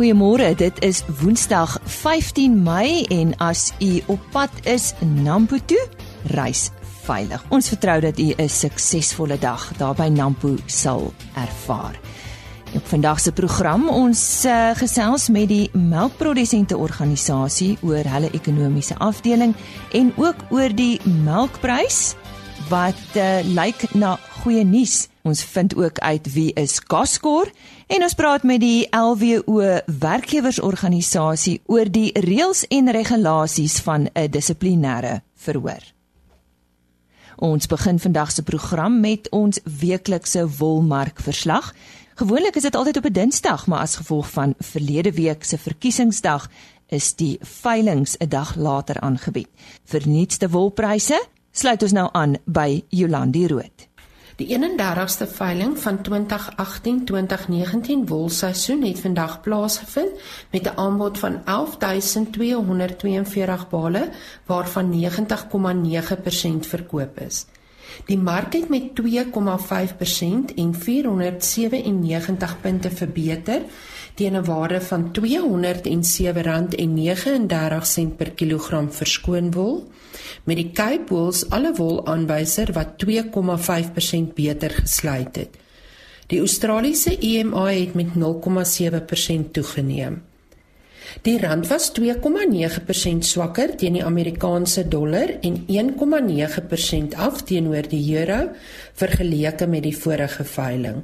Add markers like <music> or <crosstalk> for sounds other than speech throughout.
Goeiemôre, dit is Woensdag 15 Mei en as u op pad is Nampo toe, reis veilig. Ons vertrou dat u 'n suksesvolle dag daar by Nampo sal ervaar. Op vandag se program ons uh, gesels met die melkprodusente organisasie oor hulle ekonomiese afdeling en ook oor die melkprys wat uh, lyk na goeie nuus. Ons vind ook uit wie is Kaskor en ons praat met die LWO werkgewersorganisasie oor die reëls en regulasies van 'n dissiplinêre verhoor. Ons begin vandag se program met ons weeklikse wolmark verslag. Gewoonlik is dit altyd op 'n Dinsdag, maar as gevolg van verlede week se verkiesingsdag is die veilinge 'n dag later aangebied. Vir nuutste wolpryse sluit ons nou aan by Jolandi Rood. Die 31ste veiling van 2018-2019 wolseisoen het vandag plaasgevind met 'n aanbod van 11242 bale waarvan 90,9% verkoop is. Die mark het met 2,5% en 497 punte verbeter teen 'n waarde van R207.39 per kilogram verskoon wol met die Cape Wools alle wol aanwyser wat 2,5% beter gesluit het. Die Australiese EMA het met 0,7% toegeneem. Die rand was 2,9% swakker teen die Amerikaanse dollar en 1,9% af teenoor die euro vergeleke met die vorige veiling.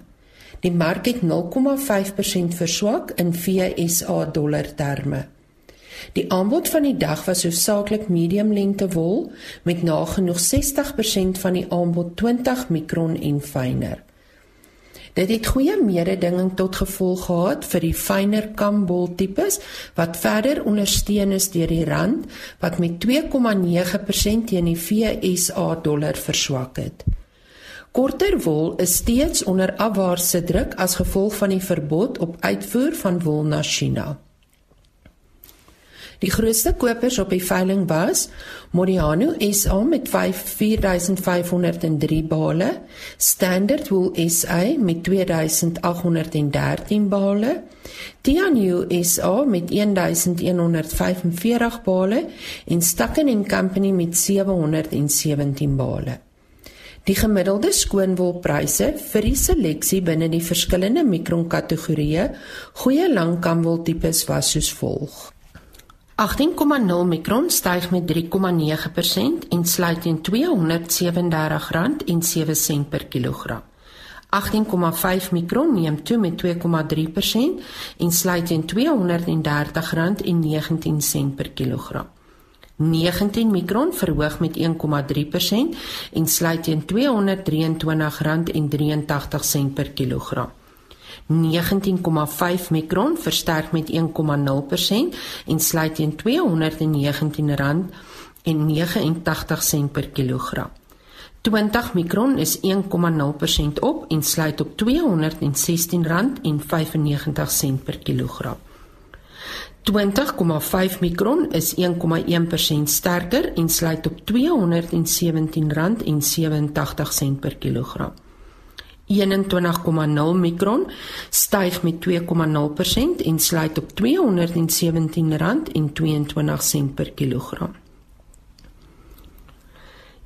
Die mark het 0,5% verswak in FSA dollar terme. Die aanbod van die dag was hoofsaaklik medium lengte wol met nagenoeg 60% van die aanbod 20 mikron en fyner. Dit het goeie mededinging tot gevolg gehad vir die fyner kambol tipes wat verder ondersteun is deur die rand wat met 2,9% teen die FSA dollar verswak het. Korter wol is steeds onder afwaartse druk as gevolg van die verbod op uitvoer van wol na China. Die grootste kopers op die veiling was Modiano SA met 4503 bale, Standard Wool SA met 2813 bale, Tianyu SA met 1145 bale en Stacken & Company met 717 bale. Die gemiddelde skoonwolpryse vir die seleksie binne die verskillende mikronkategorieë goeie langkamwol tipes was soos volg: 18,0 mikron styg met 3,9% en sluit teen R237,07 per kilogram. 18,5 mikron neem toe met 2,3% en sluit teen R230,19 per kilogram. 19 mikron verhoog met 1,3% en sluit teen R223,83 per kilogram. 19,5 mikron versterk met 1,0% en sluit teen R219,89 per kilogram. 20 mikron is 1,0% op en sluit op R216,95 per kilogram. 20,5 mikron is 1,1% sterker en sluit op R217,87 per kilogram. 21,0 mikron styg met 2,0% en sluit op R217,22 per kilogram.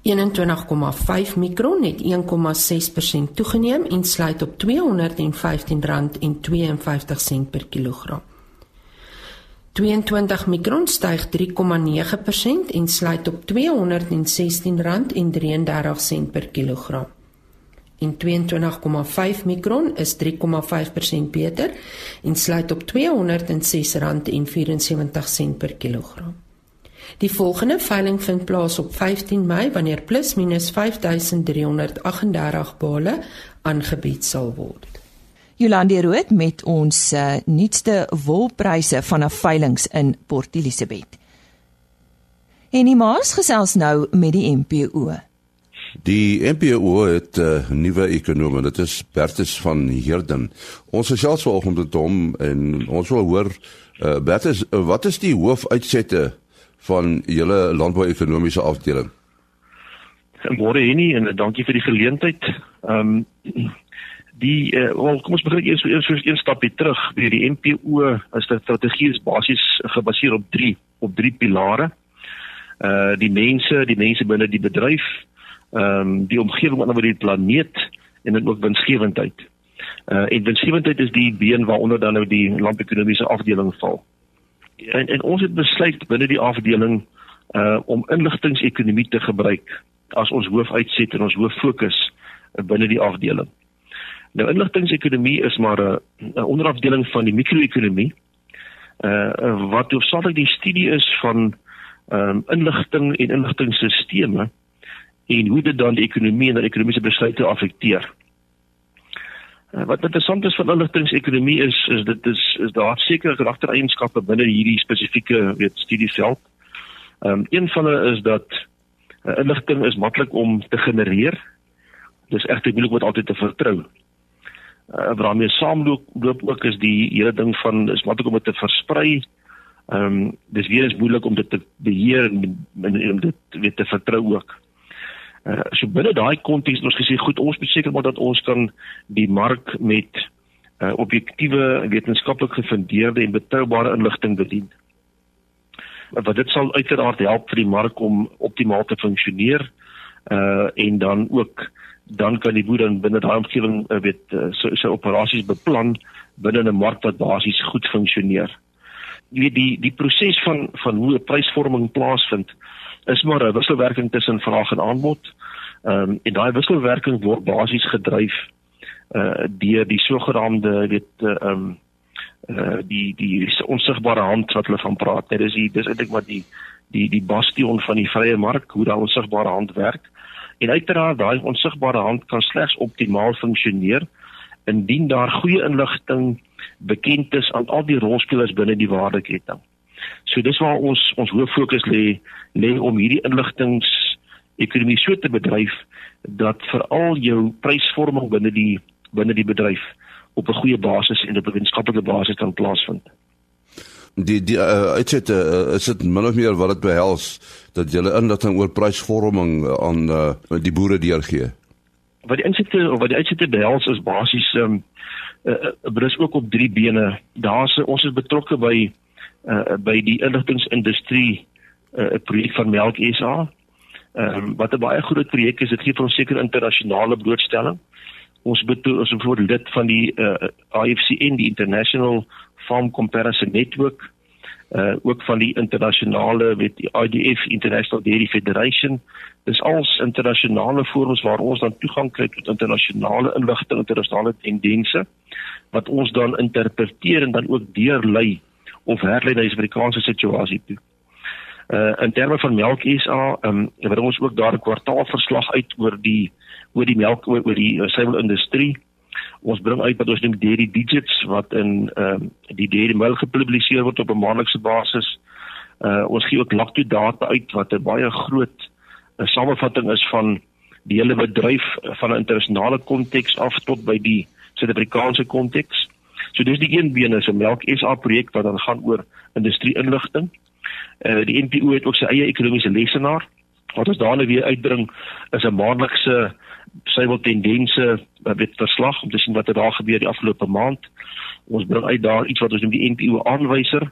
21,5 mikron het 1,6% toegeneem en sluit op R215,52 per kilogram. 22 mikron styg 3,9% en sluit op R216,33 per kilogram en 22,5 mikron is 3,5% beter en sluit op R206,74 per kilogram. Die volgende veiling vind plaas op 15 Mei wanneer plus minus 5338 bale aangebied sal word. Jolande Rood met ons uh, nuutste wolpryse vanaf veilinge in Port Elizabeth. En die maas gesels nou met die MPO. Die NPO het 'n uh, eh, nuwe ekonom, dit is Bertus van Heerden. Ons gesels vanoggend met hom en ons wil hoor uh, Bertus, wat is die hoofuitsette van julle landbou-ekonomiese afdeling? Môre Henny en dankie vir die geleentheid. Ehm um, Die uh, wel kom ons begin eers eers so een stapie terug. Die, die NPO is 'n strategie is basies gebaseer op 3 op 3 pilare. Uh die mense, die mense binne die bedryf, ehm um, die omgewing onder die planeet en dan ook winsgewendheid. Uh en winsgewendheid is die been waaronder dan nou die landbouekonomiese afdeling val. En en ons het besluit binne die afdeling uh om inligtingsekonomie te gebruik as ons hoofuitset en ons hoof fokus binne die afdeling. Nou inligtingsekonomie is maar 'n onderafdeling van die mikroekonomie. Uh wat hoofsaaklik die studie is van ehm um, inligting en inligtingstelsels en hoe dit dan die ekonomie en die ekonomiese besluite affekteer. Uh, wat interessant is van inligtingsekonomie is is dit is is daar sekere karaktereienskappe binne hierdie spesifieke weet studieveld. Ehm um, een van hulle is dat uh, inligting is maklik om te genereer. Dis egter moeilik om altyd te vertrou uh, waarmee saamloop loop ook is die hele ding van is maklik om dit te versprei. Ehm um, dis weer is moeilik om dit te beheer en, en om dit weet te vertrou ook. Uh, so binne daai konteks ons gesê goed ons moet seker maak dat ons kan die mark met uh, objektiewe wetenskaplik gefundeerde en betroubare inligting bedien. Wat dit sal uiteraard help vir die mark om optimaal te funksioneer uh en dan ook dan kan die boer dan binne daai omgewing uh, weet uh, sy sy operasies beplan binne 'n mark wat basies goed funksioneer. Jy weet die die proses van van hoe 'n prysvorming plaasvind is maar 'n wisselwerking tussen vraag en aanbod. Ehm um, en daai wisselwerking word basies gedryf uh deur die sogenaamde weet ehm um, uh die die onsigbare hand wat hulle van praat. Dit is die dis eintlik wat die die die bastion van die vrye mark hoe daai onsigbare hand werk. En uiteraard daai onsigbare hand kan slegs optimaal funksioneer indien daar goeie inligting bekend is aan al die rolspelers binne die waardeketting. So dis waar ons ons hoof fokus lê lê om hierdie inligtings ekonomie so te bedryf dat veral jou prysvorming binne die binne die bedryf op 'n goeie basis en op 'n wetenskaplike basis kan plaasvind die die uh, uitsette uh, is dit min of meer wat dit behels dat jy inligting oor prysvorming aan uh, die boere deurgee. Wat die insette of wat die uitsette behels is basies um uh, berus ook op drie bene. Daar's ons is betrokke by uh, by die inligtingsindustrie 'n uh, projek van Melk SA. Ehm um, wat 'n baie groot projek is, dit gee vir ons seker internasionale blootstelling. Ons betoel ons bijvoorbeeld lid van die uh, IFCN, die International Farm Comparison Network uh ook van die internasionale weet die IDF International Dairy Federation dis als internasionale forums waar ons dan toegang kry tot internasionale inligting internasionale tendense wat ons dan interpreteer en dan ook deurlei of herlei na die Suid-Afrikaanse situasie toe. Uh in terme van melk SA, um het ons ook daar 'n kwartaalverslag uit oor die oor die melk oor, oor die uh, suiwelindustrie ons bring uit wat ons noem dairy digits wat in ehm uh, die dairy mail gepubliseer word op 'n maandelikse basis. Uh ons gee ook lacto data uit wat 'n baie groot 'n uh, samevatting is van die hele bedryf van 'n internasionale konteks af tot by die Suid-Afrikaanse konteks. So dis die een bene 'n melk SA projek wat dan gaan oor industrie inligting. Uh die NPO het ook sy eie ekonomiese lesenaar wat ons daarna weer uitbring is 'n maandelikse sy wil tendense met verslag om te sien wat het daar gebeur die afgelope maand. Ons bring uit daar iets wat ons noem die NPO aanwyser.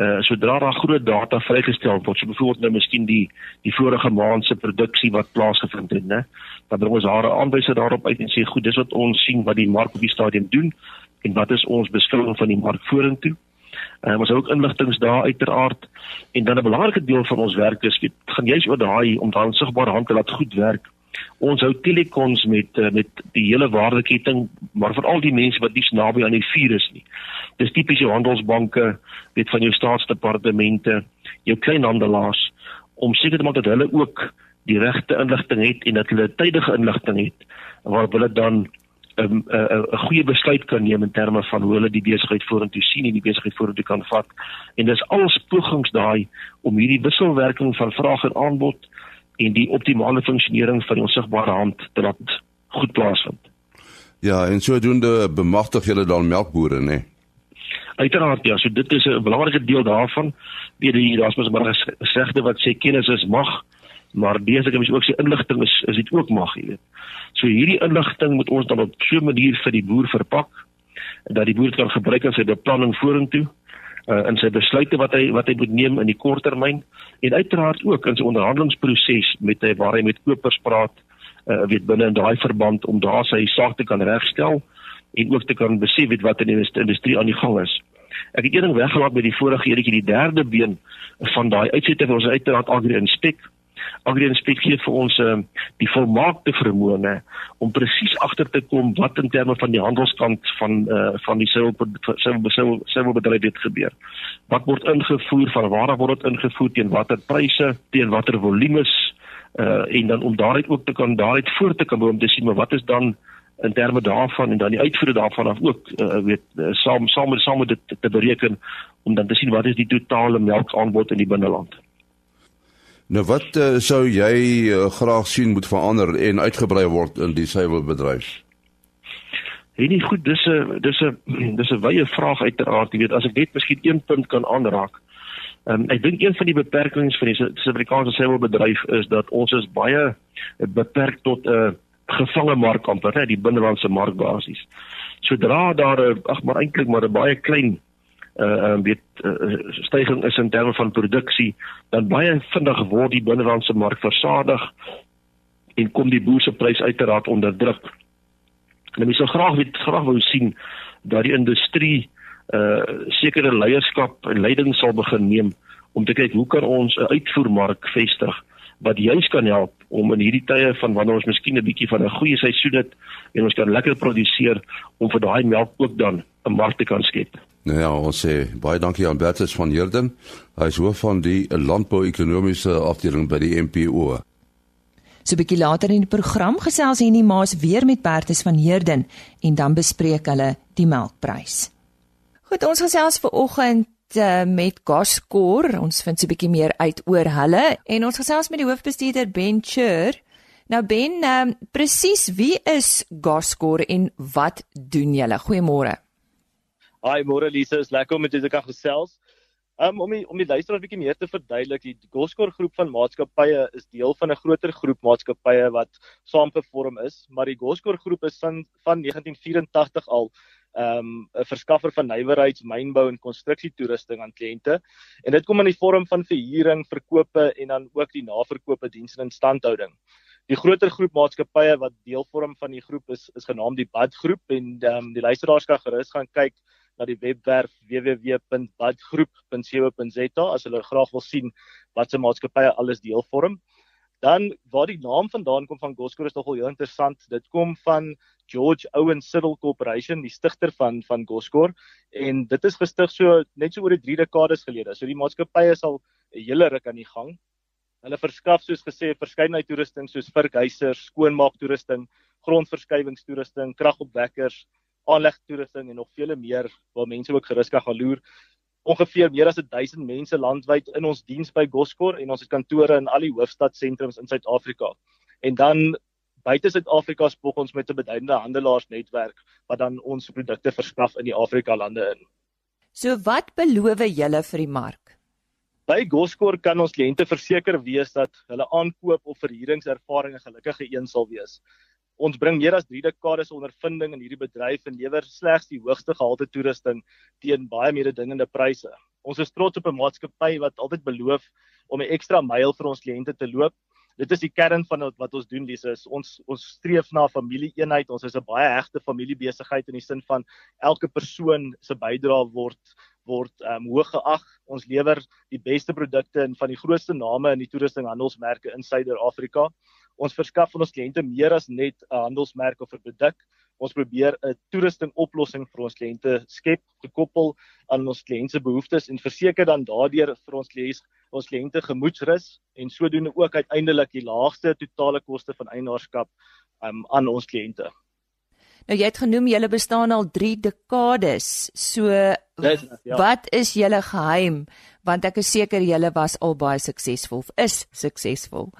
Uh sodra daar groot data vrygestel word, so byvoorbeeld nou miskien die die vorige maand se produksie wat plaasgevind het, né? Dan bring ons haar aanwyser daarop uit en sê goed, dis wat ons sien wat die mark op die stadium doen en wat is ons beskouing van die mark vorentoe. Uh, ons het ook inligtings daar uiteraard en dan 'n belangrike deel van ons werk is weet, gaan juist oor daai om daai sigbare hand te laat goed werk ons hou telekoms met uh, met die hele waardeketting maar veral die mense wat nie naby aan die vuur is nie. Dis tipies jou handelsbanke, weet van jou staatsdepartemente, jou kleinhandelaars om seker te maak dat hulle ook die regte inligting het en dat hulle tydige inligting het waar hulle dan 'n um, 'n uh, 'n goeie besluit kan neem in terme van hoe hulle die besigheid vorentoe sien en die besigheid vorentoe kan vat. En dis al pogings daai om hierdie wisselwerking van vraag en aanbod en die optimale funksionering van die onsigbare hand te laat goed plaasvind. Ja, en sodoende bemagtig julle dan melkbore, né? Nee? Uiteraard ja, so dit is 'n belangrike deel daarvan. Weet jy, daar's mos maar 'n gesegde wat sê kennis is mag maar deesdae kan mens ook sê inligting is is dit ook mag, jy weet. So hierdie inligting moet ons dan op so 'n manier vir die boer verpak dat die boer kan gebruik as sy beplanning vorentoe uh, in sy besluite wat hy wat hy moet neem in die korttermyn en uiteraard ook in sy onderhandelingsproses met hy waar hy met kopers praat uh, weet binne in daai verband om daar sy saak te kan regstel en ook te kan besef weet wat in die industrie aan die gang is. Ek het eendag weggelaat by die vorige editjie die derde been van daai uitsette vir ons uiteraard agri inspek Agriinspek gee vir ons uh, die volmaakte vermoë nê om presies agter te kom wat in terme van die handelskant van uh, van die silwerbedryf dit gebeur. Wat word ingevoer van waar word dit ingevoer teen watter pryse, teen watter volumes uh, en dan om daaruit ook te kan daaruit voort te kan om te sien maar wat is dan in terme daarvan en dan die uitvoere daarvan af ook uh, weet saam saam saam met dit te bereken om dan te sien wat is die totale melkaanbod in die binneland. Nou wat uh, sou jy uh, graag sien moet verander en uitgebrei word in die suiwelbedryf? Hierdie goed, dis 'n dis 'n dis 'n wye vraag uiteraard, jy weet, as ek net miskien een punt kan aanraak. Um, ek dink een van die beperkings van die Suid-Afrikaanse suiwelbedryf is dat ons is baie beperk tot 'n uh, gevange mark amper, hè, die binnelandse mark basies. Sodra daar 'n ag maar eintlik maar 'n baie klein uh weet uh, stygings is in terme van produksie dan baie vinnig word die binnelandse mark versadig en kom die boer se prys uiteraard onder druk. En mense sou graag weet graag wou sien dat die industrie uh sekere leierskap en leiding sal begin neem om te kyk hoe kan ons 'n uitvoermark vestig wat juis kan help om in hierdie tye van wanneer ons miskien 'n bietjie van 'n goeie seisoen het en ons kan lekker produseer om vir daai melk ook dan 'n mark te kan skep. Nou ja, ons sê baie dankie aan Bertus van Heerden. Hy is hoof van die landbou-ekonomiese afdeling by die MPO. So 'n bietjie later in die program gesels hierdie maas weer met Bertus van Heerden en dan bespreek hulle die melkprys. Goed, ons gesels ver oggend uh, met Goskor. Ons vind so 'n bietjie meer uit oor hulle en ons gesels met die hoofbestuurder Ben Chur. Nou Ben, um, presies wie is Goskor en wat doen julle? Goeiemôre. Hi, môre Lise, is lekker om met julle te kan gesels. Um, om die, om die luisteraars bietjie meer te verduidelik, die Goskor groep van maatskappye is deel van 'n groter groep maatskappye wat saamgevorm is, maar die Goskor groep is van van 1984 al ehm um, 'n verskaffer van nywerheids, mynbou en konstruksietoerusting aan kliënte. En dit kom in die vorm van verhuuring, verkope en dan ook die naverkope dienste en instandhouding. Die groter groep maatskappye wat deel vorm van die groep is is genaamd die Bad groep en um, die luisteraars kan gerus gaan kyk na die webwerf www.badgroep.co.za as hulle graag wil sien wat se maatskappye alles deel vorm. Dan waar die naam vandaan kom van Goskor is nogal heel interessant. Dit kom van George Owen Civil Corporation, die stigter van van Goskor en dit is gestig so net so oor die 3 dekades gelede. So die maatskappy is al 'n hele ruk aan die gang. Hulle verskaf soos gesê verskeidenheid toerusting soos verhuisers, skoonmaak toerusting, grondverskywingstoerusting, kragopwekkers, aanlegtoerusting en nog vele meer waar mense ook gerus kan gaan loer ongeveer meer as 1000 mense landwyd in ons diens by Goskor en ons het kantore in al die hoofstadsentrums in Suid-Afrika. En dan buite Suid-Afrika spog ons met 'n beduidende handelaarsnetwerk wat dan ons produkte verskaf in die Afrika lande in. So wat beloof julle vir die mark? By Goskor kan ons kliënte verseker wees dat hulle aankoop of verhuuringservarings 'n gelukkige een sal wees. Ons bring meer as 3 dekades ondervinding in hierdie bedryf en lewer slegs die hoogste gehalte toerusting teen baie mededingende pryse. Ons is trots op 'n maatskappy wat altyd beloof om 'n ekstra myl vir ons kliënte te loop. Dit is die kern van wat ons doen, dis is ons ons streef na familieeenheid. Ons is 'n baie hegte familiebesigheid in die sin van elke persoon se bydrae word word um, hoog geag. Ons lewer die beste produkte en van die grootste name in die toerustinghandelsmerke in Suider-Afrika. Ons verskaf aan ons kliënte meer as net 'n handelsmerk of 'n produk. Ons probeer 'n toerusting oplossing vir ons kliënte skep, gekoppel aan ons kliënte se behoeftes en verseker dan daardeur vir ons kliënte ons kliënte gemoedsrus en sodoende ook uiteindelik die laagste totale koste van eienaarskap um, aan ons kliënte. Nou jy het genoem julle bestaan al 3 dekades. So yes, ja. wat is julle geheim? Want ek is seker julle was al baie suksesvol. Is suksesvol.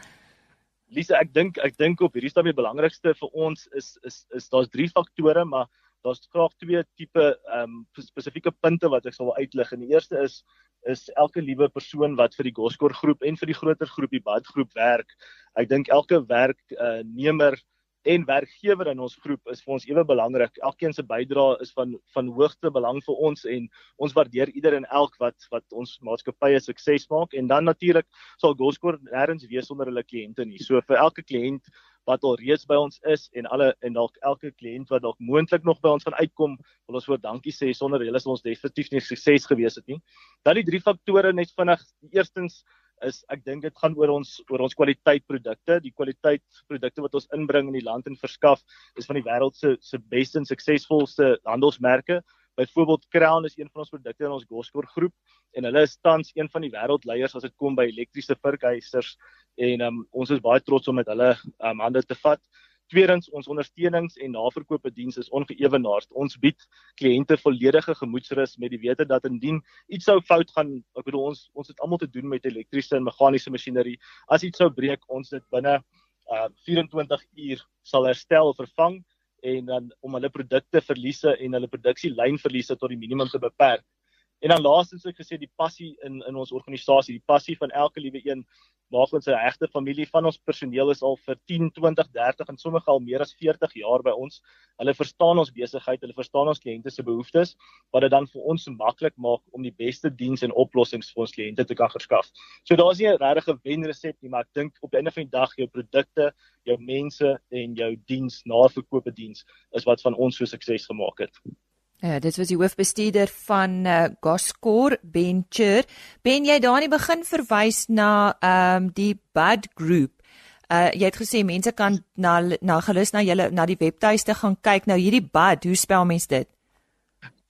Lisa, ek dink ek dink op hierdie stadium die belangrikste vir ons is is is daar's drie faktore, maar daar's graag twee tipe ehm um, spesifieke punte wat ek sal uitlig. En die eerste is is elke liewe persoon wat vir die Goskor groep en vir die groter groep die Bad groep werk. Ek dink elke werknemer uh, en werkgewer in ons groep is vir ons ewe belangrik. Elkeen se bydrae is van van hoogste belang vir ons en ons waardeer ieder en elk wat wat ons maatskappye sukses maak en dan natuurlik sal Goskor nêrens wees sonder hulle kliënte nie. So vir elke kliënt wat al reeds by ons is en alle en dalk elke kliënt wat dalk moontlik nog by ons gaan uitkom, wil ons voor dankie sê sonder hulle sou ons definitief nie sukses gewees het nie. Dan die drie faktore net vinnig. Eerstens is ek dink dit gaan oor ons oor ons kwaliteit produkte, die kwaliteit produkte wat ons inbring in die land en verskaf is van die wêreld se se beste en suksesvolste handelsmerke. Byvoorbeeld Crown is een van ons produkte in ons Goskor groep en hulle is tans een van die wêreldleiers as dit kom by elektriese vurkhuisers en um, ons is baie trots om met hulle um, hande te vat. Tweedens ons ondersteunings en naverkope diens is ongeëwenaard. Ons bied kliënte volledige gemoedsrus met die wete dat indien iets sou fout gaan, ek bedoel ons ons het almal te doen met elektriese en meganiese masjinerie. As iets sou breek, ons dit binne uh 24 uur sal herstel of vervang en dan om hulle produkte verliese en hulle produksielyn verliese tot die minimum te beperk. En dan laastens ek gesê die passie in in ons organisasie, die passie van elke liewe een maak ons 'n regte familie van ons personeel is al vir 10, 20, 30 en sommige al meer as 40 jaar by ons. Hulle verstaan ons besigheid, hulle verstaan ons kliënte se behoeftes wat dit dan vir ons so maklik maak om die beste diens en oplossings vir ons kliënte te kan verskaf. So daar's nie 'n regte wenresep nie, maar ek dink op die einde van die dag jou produkte, jou mense en jou diens, naverkope diens is wat van ons so sukses gemaak het. Ja, dit was die hoofbestuurder van uh, Goskor Venture. Ben jy daar in die begin verwys na ehm um, die Bud Group? Uh jy het gesê mense kan na na gelus na julle na die webtuiste gaan kyk. Nou hierdie Bud, hoe spel mens dit?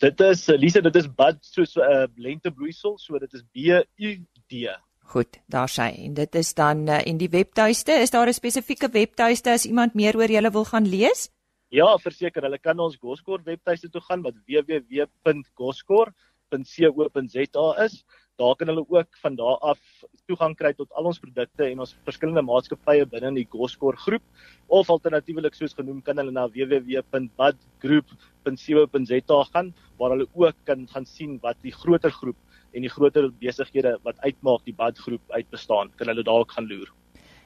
Dit is Lise, dit is Bud soos 'n uh, lentebloeisel, so dit is B U D. Goed, daar sê en dit is dan uh, en die webtuiste, is daar 'n spesifieke webtuiste as iemand meer oor julle wil gaan lees? Ja, verseker, hulle kan ons Goskor webtuiste toe gaan wat www.goskor.co.za is. Daar kan hulle ook van daar af toegang kry tot al ons produkte en ons verskillende maatskappye binne die Goskor groep of alternatiefelik soos genoem kan hulle na www.budgroup.co.za gaan waar hulle ook kan gaan sien wat die groter groep en die groter besighede wat uitmaak die Bud groep uitbestaan. Kan hulle daar ook gaan loer.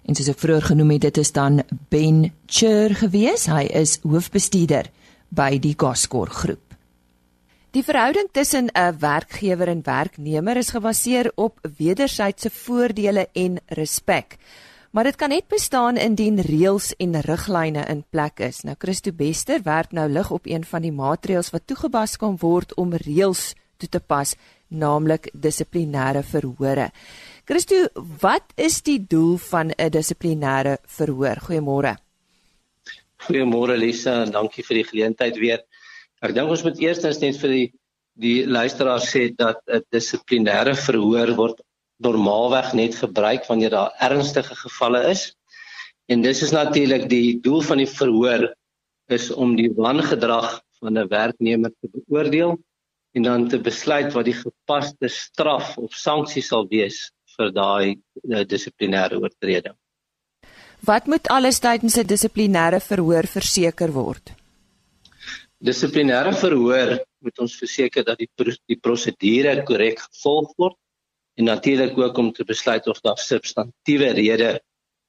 En soos ek vroeër genoem het, dit is dan Ben Chur gewees. Hy is hoofbestuurder by die Goskor groep. Die verhouding tussen 'n werkgewer en werknemer is gebaseer op wederwysige voordele en respek. Maar dit kan net bestaan indien reëls en riglyne in plek is. Nou Christo Bester werp nou lig op een van die maatreëls wat toegepas kan word om reëls toe te pas, naamlik dissiplinêre verhore. Christo, wat is die doel van 'n dissiplinêre verhoor? Goeiemôre. Goeiemôre Lisa en dankie vir die geleentheid weer. Ek dink ons moet eerstens net vir die die luisteraars sê dat 'n dissiplinêre verhoor word normaalweg net gebruik wanneer daar ernstige gevalle is. En dis is natuurlik die doel van die verhoor is om die wangedrag van 'n werknemer te beoordeel en dan te besluit wat die gepaste straf of sanksie sal wees vir daai uh, dissiplinêre oortreding. Wat moet alles tydens 'n dissiplinêre verhoor verseker word? Dissiplinêre verhoor moet ons verseker dat die die prosedure korrek gevolg word en natuurlik ook om te besluit of daar substantiëre rede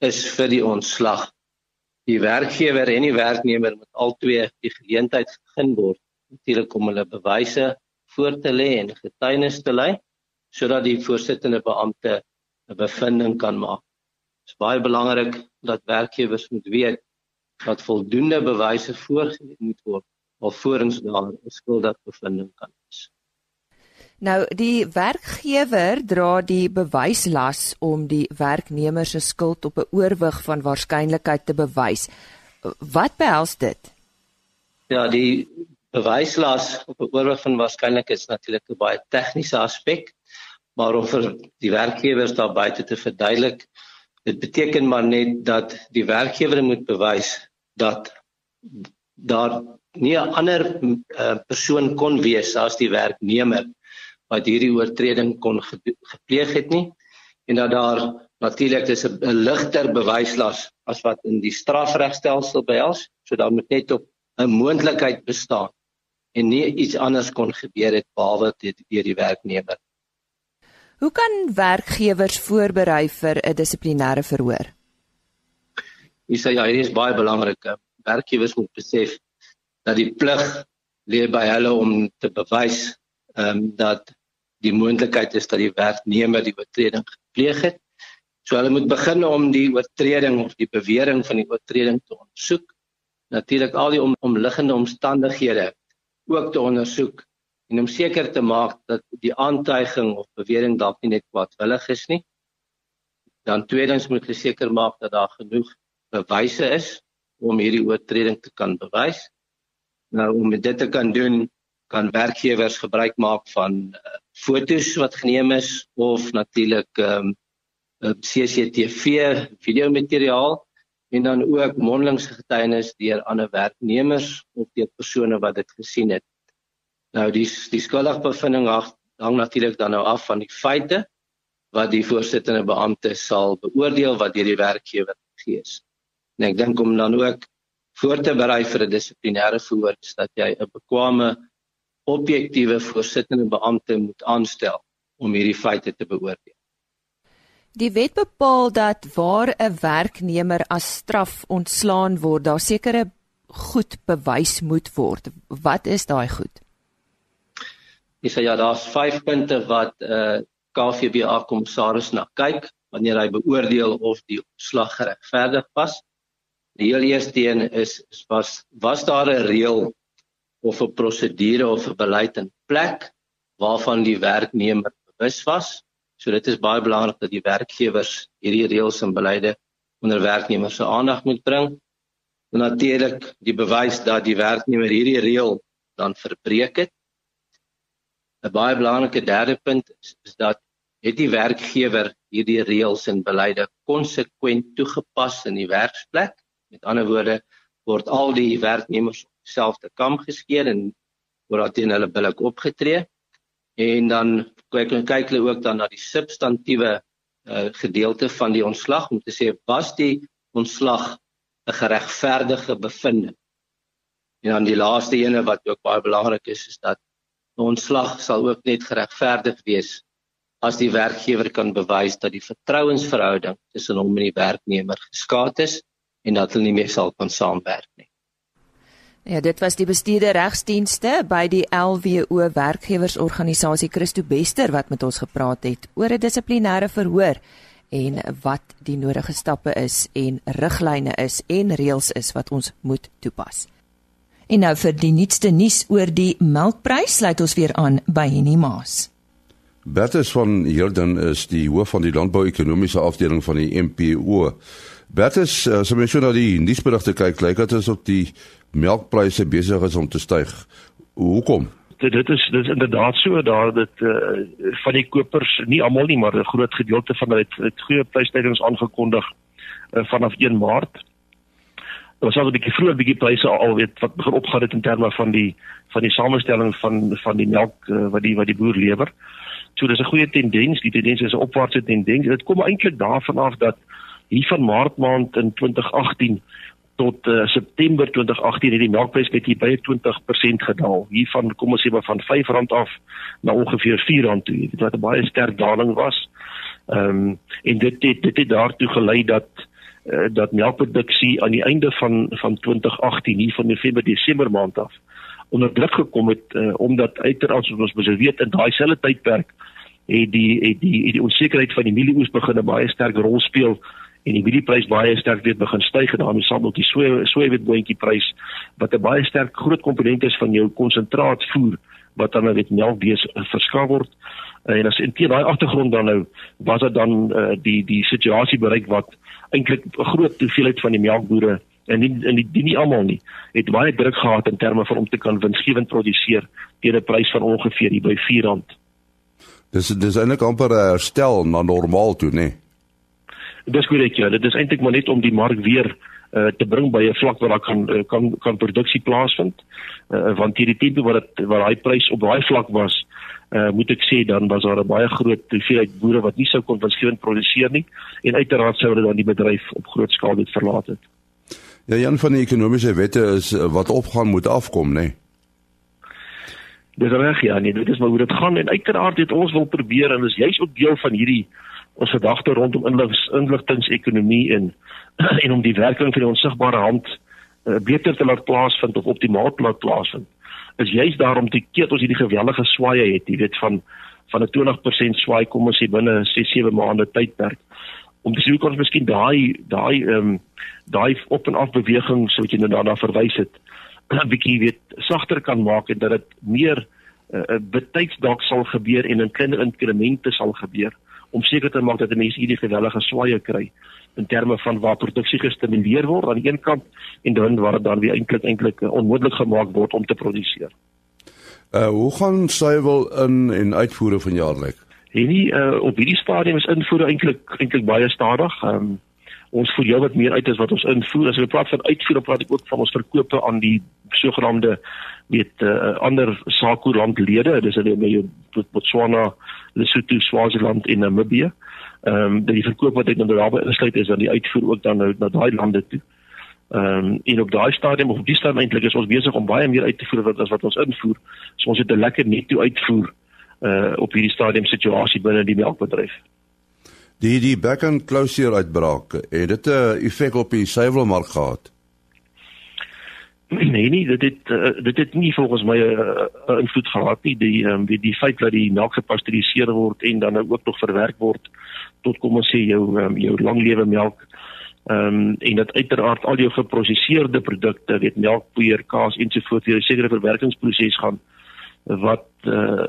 is vir die ontslag. Die werkgewer en die werknemer moet albei die geleentheid gegee word natuurlik om hulle bewyse voor te lê en getuienis te lei sodat die voorsittende beampte 'n bevinding kan maak. Dit is baie belangrik dat werkgewers moet weet dat voldoende bewyse voorgelê moet word alvorens daar 'n skuldige bevinding kan wees. Nou die werkgewer dra die bewyslas om die werknemer se skuld op 'n oorwig van waarskynlikheid te bewys. Wat behels dit? Ja, die bewyslas op 'n oorwig van waarskynlikheid is natuurlik 'n baie tegniese aspek maar vir die werkgewers daar buite te verduidelik dit beteken maar net dat die werkgewer moet bewys dat daar nie 'n ander uh, persoon kon wees as die werknemer wat hierdie oortreding kon gepleeg het nie en dat daar natuurlik dis 'n ligter bewyslas as wat in die strafregstelsel behels so dan moet net op 'n moontlikheid bestaan en nie iets anders kon gebeur het behalwe deur die werknemer. Hoe kan werkgewers voorberei vir 'n dissiplinêre verhoor? Ek sê ja, dit is baie belangrik. Werkgewers moet besef dat die plig lê by hulle om te bewys ehm um, dat die moontlikheid is dat die werknemer die oortreding gepleeg het. So hulle moet begin om die oortreding of die bewering van die oortreding te ondersoek. Natuurlik al die om, omliggende omstandighede ook te ondersoek en om seker te maak dat die aantuiging of bewering dalk nie net kwadwillig is nie. Dan tweedens moet hulle seker maak dat daar genoeg bewyse is om hierdie oortreding te kan bewys. Nou om dit te kan doen, kan werkgewers gebruik maak van uh, fotos wat geneem is of natuurlik ehm um, CCTV videomateriaal en dan ook mondelingse getuienis deur ander werknemers of deur persone wat dit gesien het. Nou die die skuldigbevinding hang natuurlik dan nou af van die feite wat die voorsittende beampte sal beoordeel wat deur die werkgewer gegee is. En ek dink om dan ook voor te berei vir 'n dissiplinêre verhoor dat jy 'n bekwame objektiewe voorsittende beampte moet aanstel om hierdie feite te beoordeel. Die wet bepaal dat waar 'n werknemer as straf ontslaan word, daar sekere goed bewys moet word. Wat is daai goed? Dis ja, daar's 5 punte wat uh, KVBA kommissaris na kyk wanneer hy beoordeel of die ontslag geregverdig was. Die heel eerste een is, is was was daar 'n reël of 'n prosedure of 'n beleid in plek waarvan die werknemer bewus was. So dit is baie belangrik dat die werkgewers hierdie reëls en beleide onder werknemers se aandag moet bring. En natuurlik die bewys dat die werknemer hierdie reël dan verbreek het. 'n Baie belangrike derde punt is, is dat het die werkgewer hierdie reëls en beleide konsekwent toegepas in die werksplek Met ander woorde word al die werknemers op dieselfde kam geskeer en word daar teen hulle billik opgetree. En dan kyk kyk hulle ook dan na die substantiëre uh, gedeelte van die ontslag om te sê was die ontslag 'n geregverdige bevinding. En dan die laaste ene wat ook baie belangrik is is dat 'n ontslag sal ook net geregverdig wees as die werkgewer kan bewys dat die vertrouensverhouding tussen hom en die werknemer geskaad is en dat hulle nie meer sal kan saamwerk nie. Ja, dit was die bestuurder regsdienste by die LWO werkgewersorganisasie Christo Bester wat met ons gepraat het oor 'n dissiplinêre verhoor en wat die nodige stappe is en riglyne is en reëls is wat ons moet toepas. En nou vir die nuutste nuus oor die melkprys, sluit ons weer aan by Henny Maas. Bertus van Heerden is die hoof van die landbou-ekonomiese afdeling van die MPO. Bertus, as jy mens nou die nuusberigte kyk, lyk dit asof die melkpryse besig is om te styg. Hoekom? Dit dit is dit is inderdaad so daar dit uh, van die kopers nie almal nie maar 'n groot gedeelte van hulle het, het goeie prysstygings aangekondig uh, vanaf 1 Maart. Daar was al 'n bietjie vroeër bietjie pryse al weet wat begin opgaan het in terme van die van die samestelling van van die melk uh, wat die wat die boer lewer. So dis 'n goeie tendens, die tendens is 'n opwaartse tendens. Dit kom eintlik daarvan af dat hier van maart maand in 2018 tot uh, September 2018 het die melkprys net hier by 20% gedaal. Hier van kom ons sê maar van R5 af na ongeveer R4 toe. Dit wat 'n baie sterk daling was. Ehm um, en dit het dit het daartoe gelei dat uh, dat melkproduksie aan die einde van van 2018 hier van November Desember maand af onder druk gekom het uh, omdat uiteraard soos ons weet in daai selfde tydperk het die het die het die onsekerheid van die mielieoes begin 'n baie sterk rol speel en die mielieprys baie sterk weer begin styg en daarmee saam met die soe soewitboontjie prys wat 'n baie sterk groot komponent is van jou konsentraatvoer wat dan met melk bees verskaf word en as in teen daai agtergrond dan nou was dit dan uh, die die situasie bereik wat eintlik 'n groot hoeveelheid van die melkbore en nie en die, die nie almal nie het baie druk gehad in terme van om te kan winsgewend produseer teen 'n prys van ongeveer hier by R4. Dis dis eintlik amper 'n herstel na normaal toe, nê? Nee? Dis korrek ja, dit is eintlik maar net om die mark weer uh, te bring by 'n vlak waar daar kan uh, kan kan produksie plaasvind. Uh, want hierdie tipe wat dit waar daai prys op daai vlak was, uh, moet ek sê dan was daar 'n baie groot hoeveelheid boere wat nie sou kon winsgewend produseer nie en uiteraard sou hulle dan die bedryf op groot skaal dit verlaat het. Ja, een van die ekonomiese wette is wat opgaan moet afkom, nê? Nee? Dis reg ja, nee, dit is maar hoe dit gaan en uiteraard het ons wil probeer en dis juist ook deel van hierdie ons gedagte rondom inligtingsekonomie en <clears throat> en om die werking van die onsigbare hand uh, beter te laat plaasvind of optimaal te laat plaasvind. Is juist daarom te keer ons hierdie geweldige swaaye het, jy weet van van 'n 20% swaai kom ons sê binne 6-7 maande tydperk om te sien hoe ons miskien daai daai ehm um, daai op en af beweging so wat jy nou daarna verwys het <clears throat> 'n bietjie weet sagter kan maak en dat dit meer uh, betyds dalk sal gebeur en in kleiner inkremente sal gebeur om seker te maak dat die mense hierdie gewellige swaaye kry in terme van waar produksie gestimuleer word aan die een kant en dan waar dit dan weer eintlik eintlik onmoontlik gemaak word om te produseer. Uh hoe gaan suiwel in en uitvoere van jaar lyk? En nie uh op hierdie stadium is invoere eintlik eintlik baie stadig. Ehm um, ons voer jou wat meer uit as wat ons invoer. As jy praat van uitvoer, praat ek ook van ons verkope aan die sogenaamde weet uh, ander SACU-landlede. Dis hulle met jou Botswana, Lesotho, Swaziland en Namibië. Ehm um, die verkoop wat ek nou daarby insluit is aan die uitvoer ook dan nou na daai lande toe. Ehm um, en op daai stadium of op die stadium eintlik is ons besig om baie meer uit te voer as wat ons invoer. So ons het 'n lekker netto uitvoer uh op hierdie stadium situasie binne die melkbedryf. Die die back and closure uitbraak het dit 'n effek op die suiwelmark gehad. Nee nee, dit het uh, dit het nie volgens my 'n uh, invloed gehad nie. Die um, die die feit dat die melk gepasteuriseer word en dan nou ook nog verwerk word tot kom ons sê jou um, jou langlewe melk. Ehm um, en dat uiteraard al jou geprosesseerde produkte, weet melk, poeier, kaas ensovoorts, jy 'n sekere verwerkingsproses gaan wat uh,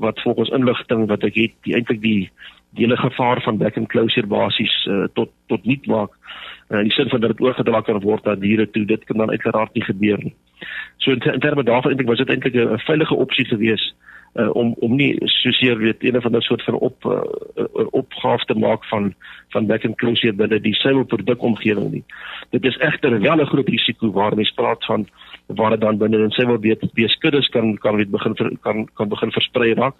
wat volgens inligting wat ek het, die eintlik die die hele gevaar van back and closure basies uh, tot tot niet maak. Uh, in die sin van dat dit oorgedra kan word na diere toe, dit kan dan uiteraard nie gebeur nie. So in, in terme daarvan eintlik was dit eintlik 'n veilige opsie geweest uh, om om nie soseer weet een van daardie soort van op uh, opgaaf te maak van van back and closure binne die seilproduk omgewing nie. Dit is egter wel 'n groot risiko waar mens praat van waar dit dan binne in seil weet beeskuddes kan kan weet begin kan kan begin versprei raak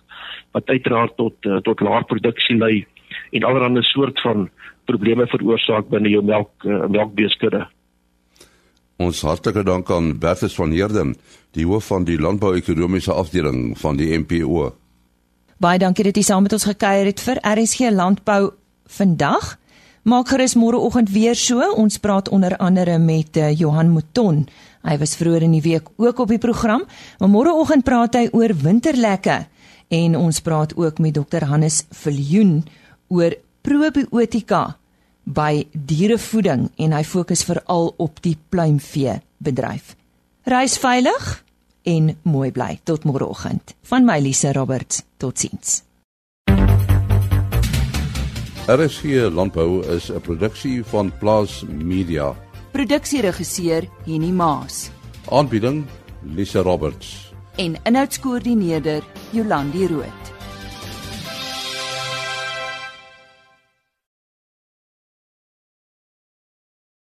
wat uiteraard tot uh, tot laer produksie lei en allerlei soort van probleme veroorsaak binne jou melk uh, melkbeeskudde. Ons hartlike dank aan Bertus van Heerden, die hoof van die landbou-ekonomiese afdeling van die MPO. Baie dankie dat jy saam met ons gekuier het vir RSG Landbou vandag. Maak gerus môreoggend weer so. Ons praat onder andere met uh, Johan Mouton. Hy was vroeër in die week ook op die program, maar môreoggend praat hy oor winterlekke en ons praat ook met Dr Hannes Viljoen oor probiotika by dierevoeding en hy fokus veral op die pluimvee bedryf. Reis veilig en mooi bly tot môreoggend. Van my Lise Roberts. Totsiens. RSG Landbou is 'n produksie van Plaas Media. Produksieregisseur Henny Maas. Aanbieding Lise Roberts. En inhoudskoördineerder Jolandi Root.